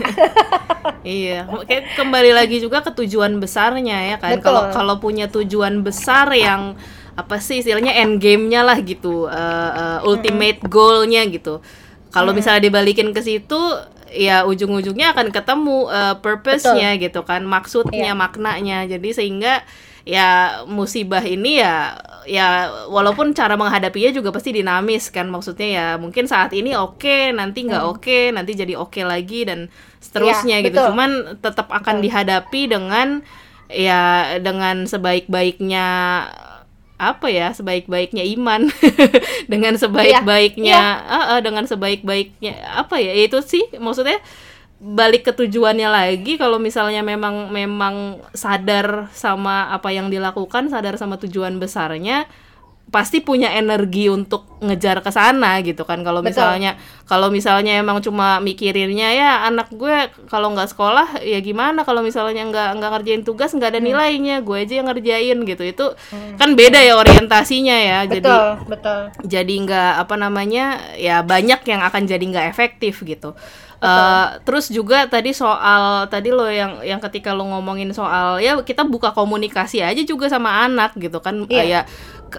iya kayak kembali lagi juga ke tujuan besarnya ya kan kalau kalau punya tujuan besar yang apa sih istilahnya end game-nya lah gitu uh, uh, ultimate hmm. goal-nya gitu kalau hmm. misalnya dibalikin ke situ ya ujung-ujungnya akan ketemu uh, purpose-nya gitu kan maksudnya yeah. maknanya jadi sehingga ya musibah ini ya ya walaupun cara menghadapinya juga pasti dinamis kan maksudnya ya mungkin saat ini oke okay, nanti nggak hmm. oke okay, nanti jadi oke okay lagi dan seterusnya ya, gitu betul. cuman tetap akan betul. dihadapi dengan ya dengan sebaik-baiknya apa ya sebaik-baiknya iman (laughs) dengan sebaik-baiknya ya, ya. Uh, uh, dengan sebaik-baiknya apa ya itu sih maksudnya balik ke tujuannya lagi kalau misalnya memang memang sadar sama apa yang dilakukan sadar sama tujuan besarnya pasti punya energi untuk ngejar ke sana gitu kan. Kalau misalnya kalau misalnya emang cuma mikirinnya ya anak gue kalau nggak sekolah ya gimana? Kalau misalnya nggak nggak ngerjain tugas nggak ada hmm. nilainya gue aja yang ngerjain gitu. Itu hmm. kan beda ya orientasinya ya. Betul, jadi betul. jadi nggak apa namanya ya banyak yang akan jadi nggak efektif gitu Uh, terus juga tadi soal tadi lo yang yang ketika lo ngomongin soal ya kita buka komunikasi aja juga sama anak gitu kan yeah.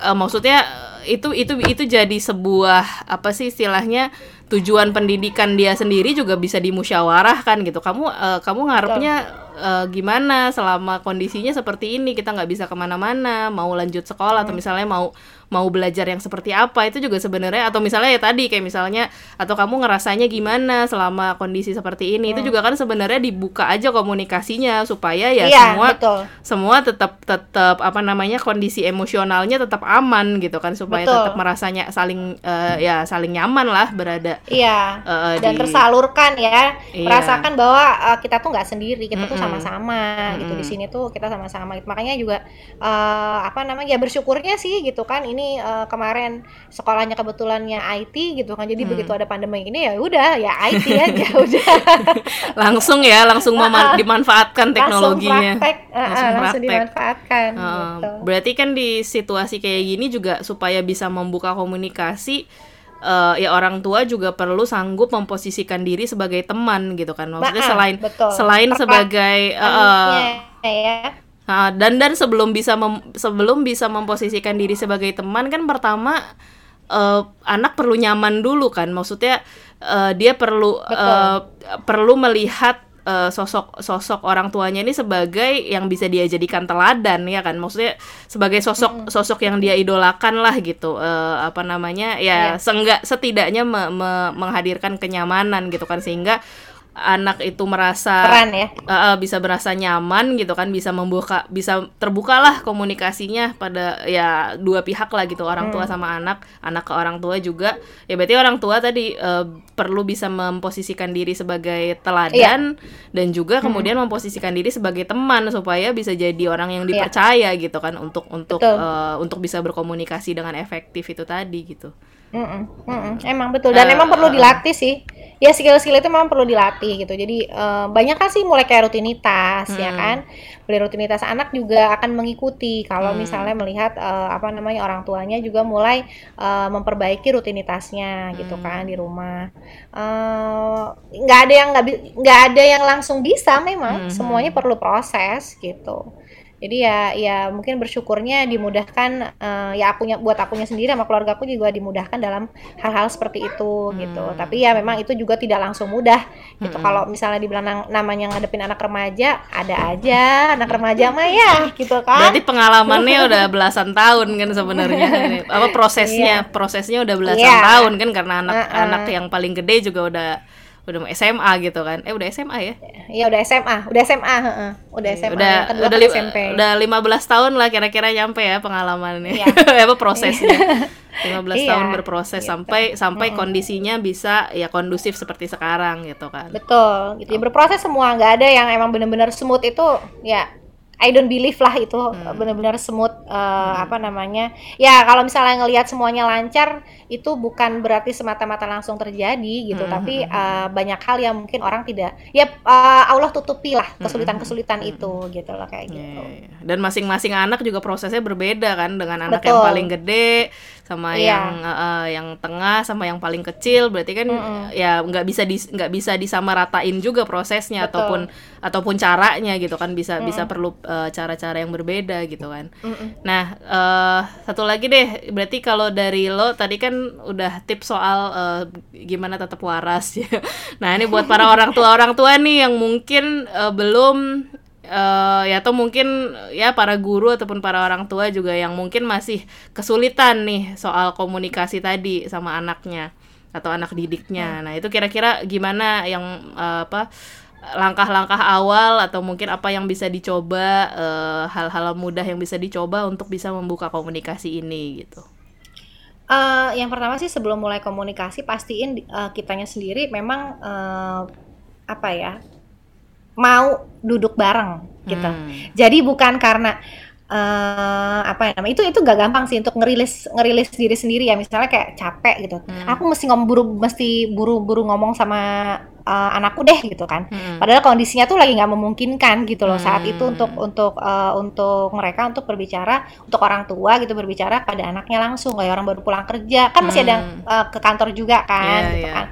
uh, maksudnya itu itu itu jadi sebuah apa sih istilahnya tujuan pendidikan dia sendiri juga bisa dimusyawarahkan gitu kamu uh, kamu ngarepnya uh, gimana selama kondisinya seperti ini kita nggak bisa ke mana-mana mau lanjut sekolah hmm. atau misalnya mau mau belajar yang seperti apa itu juga sebenarnya atau misalnya ya tadi kayak misalnya atau kamu ngerasanya gimana selama kondisi seperti ini hmm. itu juga kan sebenarnya dibuka aja komunikasinya supaya ya iya, semua betul. semua tetap tetap apa namanya kondisi emosionalnya tetap aman gitu kan supaya betul. tetap merasanya saling uh, ya saling nyaman lah berada iya. Uh, dan di, tersalurkan ya. Iya. merasakan bahwa uh, kita tuh nggak sendiri kita mm -mm. tuh sama-sama mm -mm. gitu. Di sini tuh kita sama-sama makanya juga uh, apa namanya ya bersyukurnya sih gitu kan. Ini uh, kemarin sekolahnya kebetulannya IT gitu kan. Jadi hmm. begitu ada pandemi ini ya udah ya IT (laughs) aja udah. Langsung ya langsung uh, dimanfaatkan teknologinya. langsung praktek, uh, langsung, langsung dimanfaatkan uh, gitu. berarti kan di situasi kayak gini juga supaya bisa membuka komunikasi uh, ya orang tua juga perlu sanggup memposisikan diri sebagai teman gitu kan maksudnya nah, selain betul. selain Perpat sebagai uh, ya Nah, dan dan sebelum bisa mem, sebelum bisa memposisikan diri sebagai teman kan pertama uh, anak perlu nyaman dulu kan. Maksudnya uh, dia perlu uh, perlu melihat uh, sosok sosok orang tuanya ini sebagai yang bisa dia jadikan teladan ya kan? Maksudnya sebagai sosok sosok yang dia idolakan lah gitu. Uh, apa namanya? Ya yeah. seenggak setidaknya me, me, menghadirkan kenyamanan gitu kan? Sehingga anak itu merasa Peran ya uh, bisa berasa nyaman gitu kan bisa membuka bisa terbukalah komunikasinya pada ya dua pihak lah gitu orang tua hmm. sama anak anak ke orang tua juga ya berarti orang tua tadi uh, perlu bisa memposisikan diri sebagai teladan iya. dan juga hmm. kemudian memposisikan diri sebagai teman supaya bisa jadi orang yang iya. dipercaya iya. gitu kan untuk untuk uh, untuk bisa berkomunikasi dengan efektif itu tadi gitu Mm -mm, mm -mm. Emang betul dan uh, emang perlu dilatih sih. Ya skill-skill itu memang perlu dilatih gitu. Jadi uh, banyak kan sih mulai kayak rutinitas mm. ya kan. Mulai rutinitas anak juga akan mengikuti kalau mm. misalnya melihat uh, apa namanya orang tuanya juga mulai uh, memperbaiki rutinitasnya mm. gitu kan di rumah. Nggak uh, ada yang nggak nggak ada yang langsung bisa memang. Mm. Semuanya perlu proses gitu jadi ya ya mungkin bersyukurnya dimudahkan uh, ya akunya buat akunya sendiri sama keluarga aku juga dimudahkan dalam hal-hal seperti itu gitu. hmm. gitu tapi ya memang itu juga tidak langsung mudah gitu hmm. kalau misalnya dibilang namanya ngadepin anak remaja ada aja anak remaja mah ya gitu kan berarti pengalamannya (laughs) udah belasan tahun kan sebenarnya apa prosesnya iya. prosesnya udah belasan iya. tahun kan karena anak uh -uh. anak yang paling gede juga udah udah mau SMA gitu kan. Eh udah SMA ya? Iya udah SMA udah SMA heeh. udah SMA udah kedua udah, SMP udah 15 tahun lah kira-kira nyampe ya pengalamannya. Iya. (laughs) apa prosesnya? 15 iya, tahun berproses gitu. sampai sampai hmm. kondisinya bisa ya kondusif seperti sekarang gitu kan. Betul gitu. Ya berproses semua. Nggak ada yang emang benar-benar smooth itu ya I don't believe lah itu hmm. benar-benar smooth uh, hmm. apa namanya ya kalau misalnya ngelihat semuanya lancar itu bukan berarti semata-mata langsung terjadi gitu hmm. tapi uh, banyak hal yang mungkin orang tidak ya uh, Allah tutupi lah kesulitan-kesulitan hmm. itu gitu loh kayak gitu yeah. Iya. dan masing-masing anak juga prosesnya berbeda kan dengan anak Betul. yang paling gede sama yeah. yang uh, yang tengah sama yang paling kecil berarti kan mm -hmm. ya nggak bisa di nggak bisa disamaratain juga prosesnya Betul. ataupun ataupun caranya gitu kan bisa mm -hmm. bisa perlu cara-cara uh, yang berbeda gitu kan mm -hmm. nah uh, satu lagi deh berarti kalau dari lo tadi kan udah tips soal uh, gimana tetap waras (laughs) ya nah ini buat para orang tua orang tua nih yang mungkin uh, belum uh, ya atau mungkin ya para guru ataupun para orang tua juga yang mungkin masih kesulitan nih soal komunikasi tadi sama anaknya atau anak didiknya. Hmm. Nah, itu kira-kira gimana yang uh, apa langkah-langkah awal atau mungkin apa yang bisa dicoba uh, hal-hal mudah yang bisa dicoba untuk bisa membuka komunikasi ini gitu. Uh, yang pertama sih sebelum mulai komunikasi pastiin uh, kitanya sendiri memang uh, apa ya mau duduk bareng gitu. Hmm. Jadi bukan karena uh, apa ya namanya itu itu gak gampang sih untuk ngerilis ngerilis diri sendiri ya misalnya kayak capek gitu. Hmm. Aku mesti ngomong buru mesti buru-buru ngomong sama uh, anakku deh gitu kan. Hmm. Padahal kondisinya tuh lagi nggak memungkinkan gitu loh hmm. saat itu untuk untuk uh, untuk mereka untuk berbicara untuk orang tua gitu berbicara pada anaknya langsung kayak orang baru pulang kerja kan masih ada uh, ke kantor juga kan yeah, gitu yeah. kan.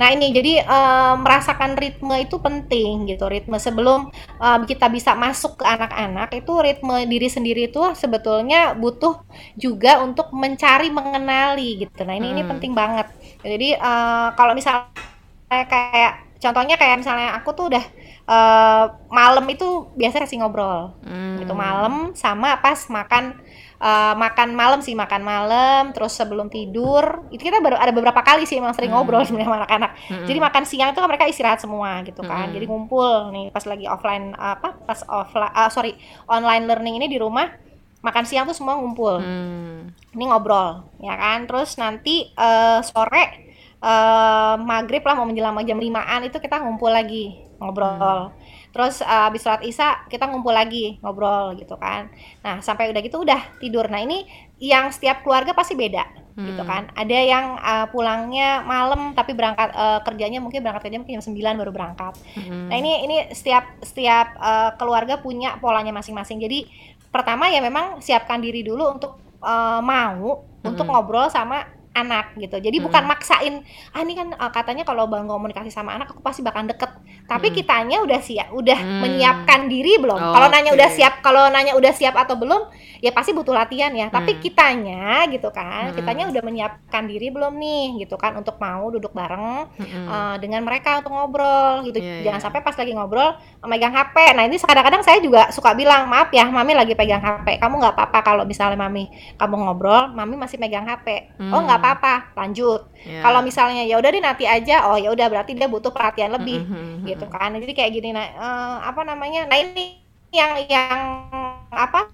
Nah ini jadi uh, merasakan ritme itu penting gitu ritme sebelum uh, kita bisa masuk ke anak-anak itu ritme diri sendiri itu sebetulnya butuh juga untuk mencari mengenali gitu. Nah ini hmm. ini penting banget. Jadi uh, kalau misalnya kayak contohnya kayak misalnya aku tuh udah uh, malam itu biasa kasih ngobrol hmm. gitu malam sama pas makan uh, makan malam sih makan malam terus sebelum tidur itu kita baru ada beberapa kali sih emang sering hmm. ngobrol (laughs) sebenarnya sama anak-anak hmm. jadi makan siang itu kan mereka istirahat semua gitu kan hmm. jadi ngumpul nih pas lagi offline apa pas offline uh, sorry online learning ini di rumah makan siang tuh semua ngumpul hmm. ini ngobrol ya kan terus nanti uh, sore uh, maghrib lah mau menjelang jam limaan itu kita ngumpul lagi ngobrol. Hmm. Terus uh, habis sholat isya kita ngumpul lagi ngobrol gitu kan. Nah sampai udah gitu udah tidur. Nah ini yang setiap keluarga pasti beda gitu hmm. gitu kan. Ada yang uh, pulangnya malam tapi berangkat uh, kerjanya mungkin berangkat kerja mungkin jam 9 baru berangkat. Hmm. Nah ini ini setiap setiap uh, keluarga punya polanya masing-masing. Jadi pertama ya memang siapkan diri dulu untuk uh, mau hmm. untuk ngobrol sama anak gitu. Jadi hmm. bukan maksain, ah ini kan uh, katanya kalau bang komunikasi sama anak aku pasti bakal deket. Tapi hmm. kitanya udah siap, udah hmm. menyiapkan diri belum? Oh, kalau nanya udah siap, kalau nanya udah siap atau belum, ya pasti butuh latihan ya. Hmm. Tapi kitanya gitu kan, hmm. kitanya udah menyiapkan diri belum nih gitu kan untuk mau duduk bareng hmm. uh, dengan mereka untuk ngobrol gitu. Yeah, Jangan yeah. sampai pas lagi ngobrol megang HP. Nah ini kadang-kadang saya juga suka bilang maaf ya, mami lagi pegang HP. Kamu nggak apa-apa kalau misalnya mami kamu ngobrol, mami masih megang HP. Hmm. Oh nggak apa-apa lanjut yeah. kalau misalnya ya udah deh nanti aja oh ya udah berarti dia butuh perhatian lebih mm -hmm. gitu kan jadi kayak gini nah uh, apa namanya nah ini yang yang apa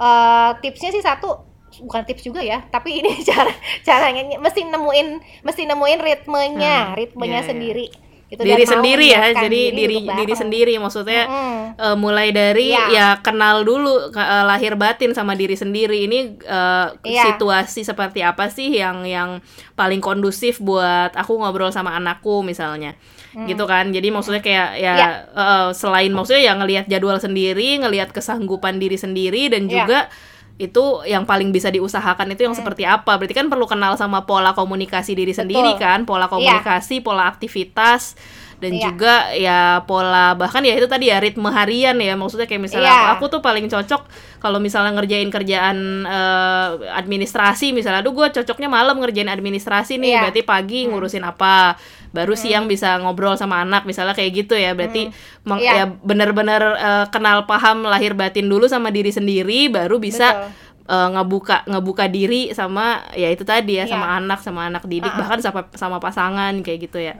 uh, tipsnya sih satu bukan tips juga ya tapi ini (laughs) cara caranya mesti nemuin mesti nemuin ritmenya hmm. ritmenya yeah, sendiri yeah gitu, diri sendiri ya jadi diri diri, diri sendiri maksudnya mm-hmm. uh, mulai dari yeah. ya kenal dulu uh, lahir batin sama diri sendiri ini uh, yeah. situasi seperti apa sih yang yang paling kondusif buat aku ngobrol sama anakku misalnya mm. gitu kan jadi maksudnya kayak ya yeah. uh, selain maksudnya ya ngelihat jadwal sendiri ngelihat kesanggupan diri sendiri dan yeah. Itu yang paling bisa diusahakan itu yang hmm. seperti apa berarti kan perlu kenal sama pola komunikasi diri Betul. sendiri kan pola iya. komunikasi yeah. pola aktivitas dan Iya. juga ya pola bahkan ya itu tadi ya ritme harian ya maksudnya kayak misalnya Iya. aku, aku tuh paling cocok kalau misalnya ngerjain kerjaan eh, administrasi misalnya aduh gue cocoknya malam ngerjain administrasi nih Iya. berarti pagi ngurusin apa baru siang bisa ngobrol sama anak misalnya kayak gitu ya berarti meng- Iya. ya benar-benar eh, kenal paham lahir batin dulu sama diri sendiri baru bisa Betul. eh, ngebuka ngebuka diri sama ya itu tadi ya Iya. sama anak sama anak didik Ah. bahkan sama sama pasangan kayak gitu ya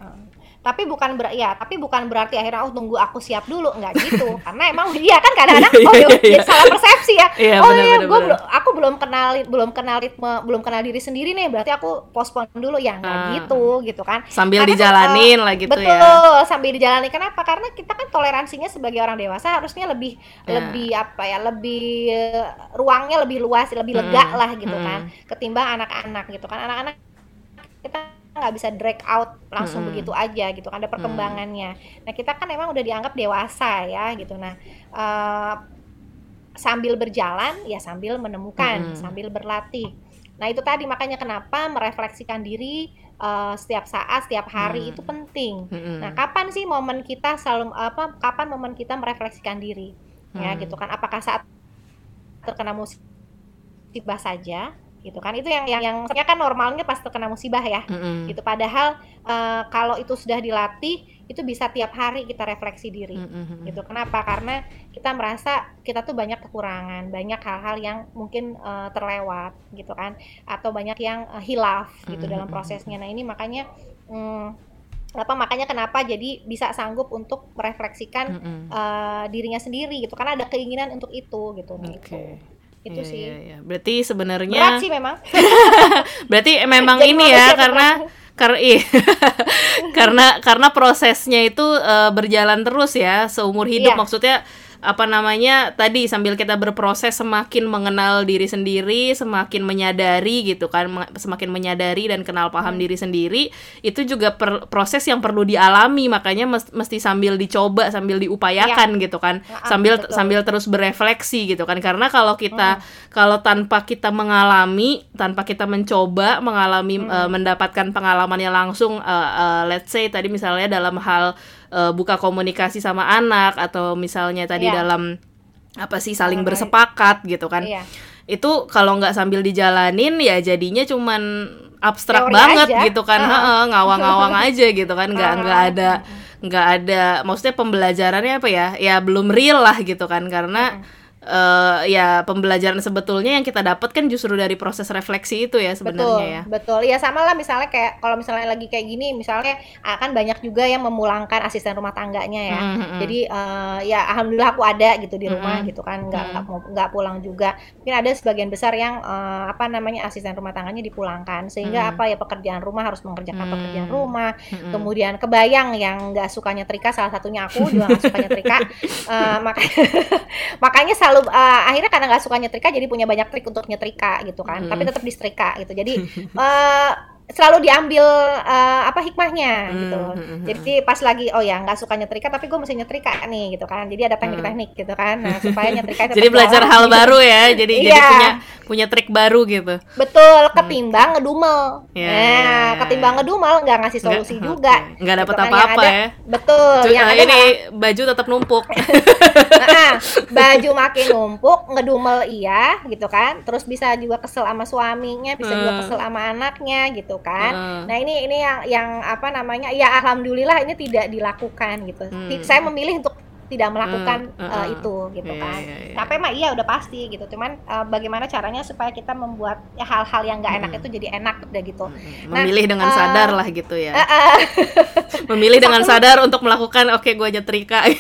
tapi bukan ber ya tapi bukan berarti akhirnya oh tunggu aku siap dulu nggak gitu (laughs) karena emang dia kan kadang-kadang Iya, oh iya, ya, iya. salah persepsi ya Iya, oh benar, iya gue belum aku belum kenal belum kenal ritme belum kenal diri sendiri nih berarti aku postpone dulu ya nggak Ah. gitu gitu kan sambil Karena kan, dijalanin eh, lah gitu betul ya sambil dijalani kenapa karena kita kan toleransinya sebagai orang dewasa harusnya lebih Ya. lebih apa ya lebih eh, ruangnya lebih luas lebih lega Mm-mm. lah gitu Mm-mm. kan ketimbang anak-anak gitu kan anak-anak kita nggak bisa drag out langsung Mm-mm. begitu aja gitu kan ada perkembangannya nah kita kan emang udah dianggap dewasa ya gitu nah eh, sambil berjalan ya sambil menemukan Mm-mm. sambil berlatih nah itu tadi makanya kenapa merefleksikan diri eh, setiap saat setiap hari Mm. itu penting Mm-mm. Nah, kapan sih momen kita selalu apa? Kapan momen kita merefleksikan diri? Ya, Hmm. gitu kan. Apakah saat terkena musibah saja? Gitu kan. Itu yang yang yang sebenarnya kan normalnya pas terkena musibah ya. Mm-mm. Gitu. Padahal eh, kalau itu sudah dilatih, itu bisa tiap hari kita refleksi diri. Mm-mm. Gitu. Kenapa? Karena kita merasa kita tuh banyak kekurangan, banyak hal-hal yang mungkin eh, terlewat gitu kan. Atau banyak yang eh, hilaf gitu Mhm, dalam prosesnya. Nah, ini makanya hmm, apa makanya kenapa jadi bisa sanggup untuk merefleksikan Mm-mm. eh, dirinya sendiri gitu karena ada keinginan untuk itu gitu Nah, Oke. Itu Iya, sih iya, iya. Berarti sebenarnya berat sih memang (laughs) berarti memang Jadi ini ya karena karena iya. (laughs) karena karena prosesnya itu eh, berjalan terus ya seumur hidup Iya. maksudnya apa namanya tadi sambil kita berproses semakin mengenal diri sendiri semakin menyadari gitu kan semakin menyadari dan kenal paham Hmm. diri sendiri itu juga per- proses yang perlu dialami. Makanya mes- mesti sambil dicoba sambil diupayakan gitu kan Nah, sambil betul. sambil terus berefleksi gitu kan. Karena kalau kita kalau tanpa kita mengalami tanpa kita mencoba mengalami eh, mendapatkan pengalamannya langsung eh, eh, let's say tadi misalnya dalam hal eh, buka komunikasi sama anak atau misalnya tadi Iya. dalam apa sih saling Dalam- bersepakat gitu kan iya itu kalau nggak sambil dijalanin ya jadinya cuman abstrak Teori banget aja. gitu kan Heeh. Heeh, ngawang-ngawang (laughs) aja gitu kan nggak Heeh. nggak ada nggak ada maksudnya pembelajarannya apa ya ya belum real lah gitu kan karena eh, ya pembelajaran sebetulnya yang kita dapat kan justru dari proses refleksi itu ya betul sebenarnya ya betul ya sama lah misalnya kayak kalau misalnya lagi kayak gini misalnya akan banyak juga yang memulangkan asisten rumah tangganya ya Mm, mm, mm. jadi eh, ya alhamdulillah aku ada gitu di rumah Mm-mm. gitu kan nggak Mm. nggak mau- nggak pulang juga mungkin ada sebagian besar yang eh, apa namanya asisten rumah tangganya dipulangkan sehingga Mm. apa ya pekerjaan rumah harus mengerjakan Mm. pekerjaan rumah Mm-mm. kemudian kebayang yang nggak suka nyetrika salah satunya aku juga nggak suka nyetrika (laughs) Eh, makanya (laughs) makanya selalu eh, akhirnya karena nggak suka nyetrika jadi punya banyak trik untuk nyetrika gitu kan Mm. tapi tetap disetrika gitu jadi eh, (laughs) selalu diambil eh, apa hikmahnya gitu Mm, mm, mm, jadi pas lagi oh ya nggak suka nyetrika tapi gue mesti nyetrika nih gitu kan. Jadi ada teknik-teknik gitu kan. Nah supaya nyetrika Hmm. (laughs) jadi belajar jalan hal gitu. baru ya jadi jadi Iya. punya punya trik baru gitu. Betul ketimbang ngedumel. Ya, nah ya, ya, ketimbang ya. ngedumel nggak ngasih solusi Nggak, juga. Nggak dapet Gitu kan, apa-apa ada- ya. Betul Cu- yang ada ini baju tetap numpuk. (laughs) Nah, baju makin numpuk, ngedumel iya gitu kan. Terus bisa juga kesel sama suaminya, bisa juga Hmm. kesel sama anaknya gitu kan. Heeh. Nah, ini ini yang yang apa namanya? Ya alhamdulillah ini tidak dilakukan gitu. Hmm. Saya memilih untuk tidak melakukan Hmm, eh, uh-uh. itu gitu Iya, kan. iya, iya. Tapi mah iya udah pasti gitu. Cuman eh, bagaimana caranya supaya kita membuat ya, hal-hal yang nggak enak Hmm. itu jadi enak udah gitu. Nah, memilih dengan eh, sadar lah gitu ya Eh, eh, memilih (laughs) dengan sadar untuk melakukan oke gue nyetrika (laughs)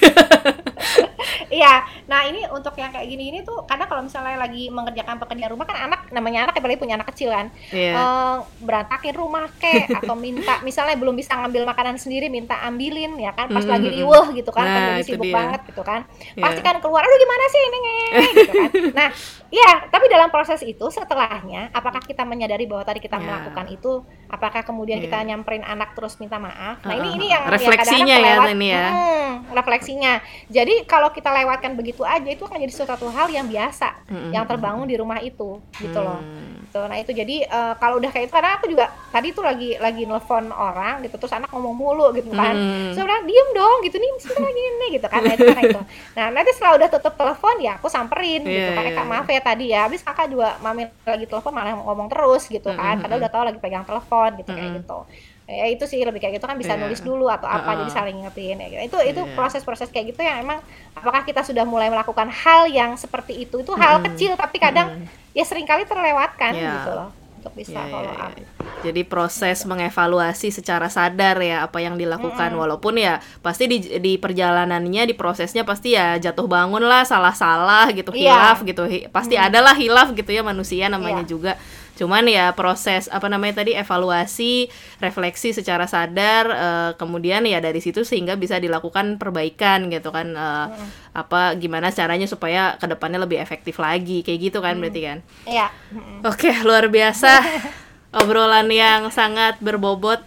Iya, nah ini untuk yang kayak gini ini tuh karena kalau misalnya lagi mengerjakan pekerjaan rumah kan anak namanya anak apalagi punya anak kecil kan Iya. eh, berantakin rumah kek atau minta misalnya belum bisa ngambil makanan sendiri minta ambilin ya kan pas Mhm, lagi mhm. riweh gitu kan pas Nah, lagi itu sibuk dia. banget gitu kan Iya. pasti kan keluar aduh gimana sih ini nge?" gitu kan nah iya tapi dalam proses itu setelahnya apakah kita menyadari bahwa tadi kita Iya. melakukan itu apakah kemudian kita Iya. nyamperin anak terus minta maaf nah ini ini yang yang Refleksinya ya, kadang-kadang ini ya. Hmm, refleksinya jadi kalau kita lewatkan begitu aja itu akan jadi suatu hal yang biasa Mm-mm. yang terbangun di rumah itu gitu loh Hmm. gitu nah itu jadi uh, kalau udah kayak itu karena aku juga tadi tuh lagi lagi nelfon orang gitu terus anak ngomong mulu gitu kan hmm. so bilang diem dong gitu nih sebentar lagi ini gitu kan nah itu karena itu nah nanti setelah udah tutup telepon ya aku samperin yeah, gitu kan yeah, kak iya. maaf ya tadi ya habis kakak juga mami lagi telepon malah ngomong terus gitu kan karena udah tahu lagi pegang telepon gitu kayak gitu ya itu sih lebih kayak gitu kan bisa yeah. nulis dulu atau apa uh -uh. jadi saling ngertiin ya gitu. itu itu iya. proses-proses kayak gitu yang emang apakah kita sudah mulai melakukan hal yang seperti itu itu hal hmm. kecil tapi kadang hmm. ya sering kali terlewatkan yeah. gitu loh untuk bisa yeah, follow yeah, up. Yeah. Jadi proses gitu. mengevaluasi secara sadar ya apa yang dilakukan hmm. walaupun ya pasti di di perjalanannya di prosesnya pasti ya jatuh bangun lah salah-salah gitu yeah. hilaf gitu hi, pasti hmm. adalah hilaf gitu ya manusia namanya yeah. juga cuman ya proses apa namanya tadi evaluasi refleksi secara sadar uh, kemudian ya dari situ sehingga bisa dilakukan perbaikan gitu kan uh, hmm. apa gimana caranya supaya ke depannya lebih efektif lagi kayak gitu kan hmm. berarti kan iya hmm. oke luar biasa (laughs) obrolan yang sangat berbobot.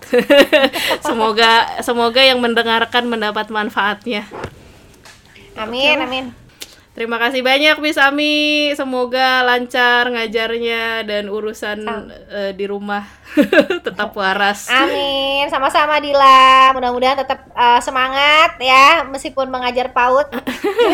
(laughs) semoga semoga yang mendengarkan mendapat manfaatnya. Amin, amin. Terima kasih banyak Miss Ami. Semoga lancar ngajarnya dan urusan uh, di rumah (laughs) tetap waras. Amin. Sama-sama Dila. Mudah-mudahan tetap uh, semangat ya meskipun mengajar PAUD.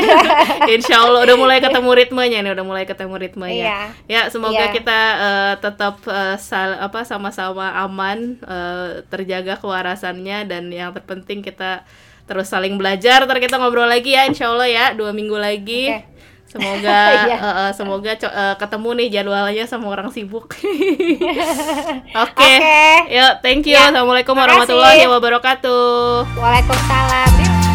(laughs) Insya Allah udah mulai ketemu ritmenya nih, udah mulai ketemu ritmenya. Iya. Ya, semoga iya. kita uh, tetap uh, sal apa sama-sama aman, uh, terjaga kewarasannya dan yang terpenting kita terus saling belajar ntar kita ngobrol lagi ya insya Allah ya dua minggu lagi okay. semoga yeah. uh, uh, semoga uh, ketemu nih jadwalnya sama orang sibuk (laughs) oke okay. okay. yuk thank you yeah. assalamualaikum warahmatullahi wabarakatuh waalaikumsalam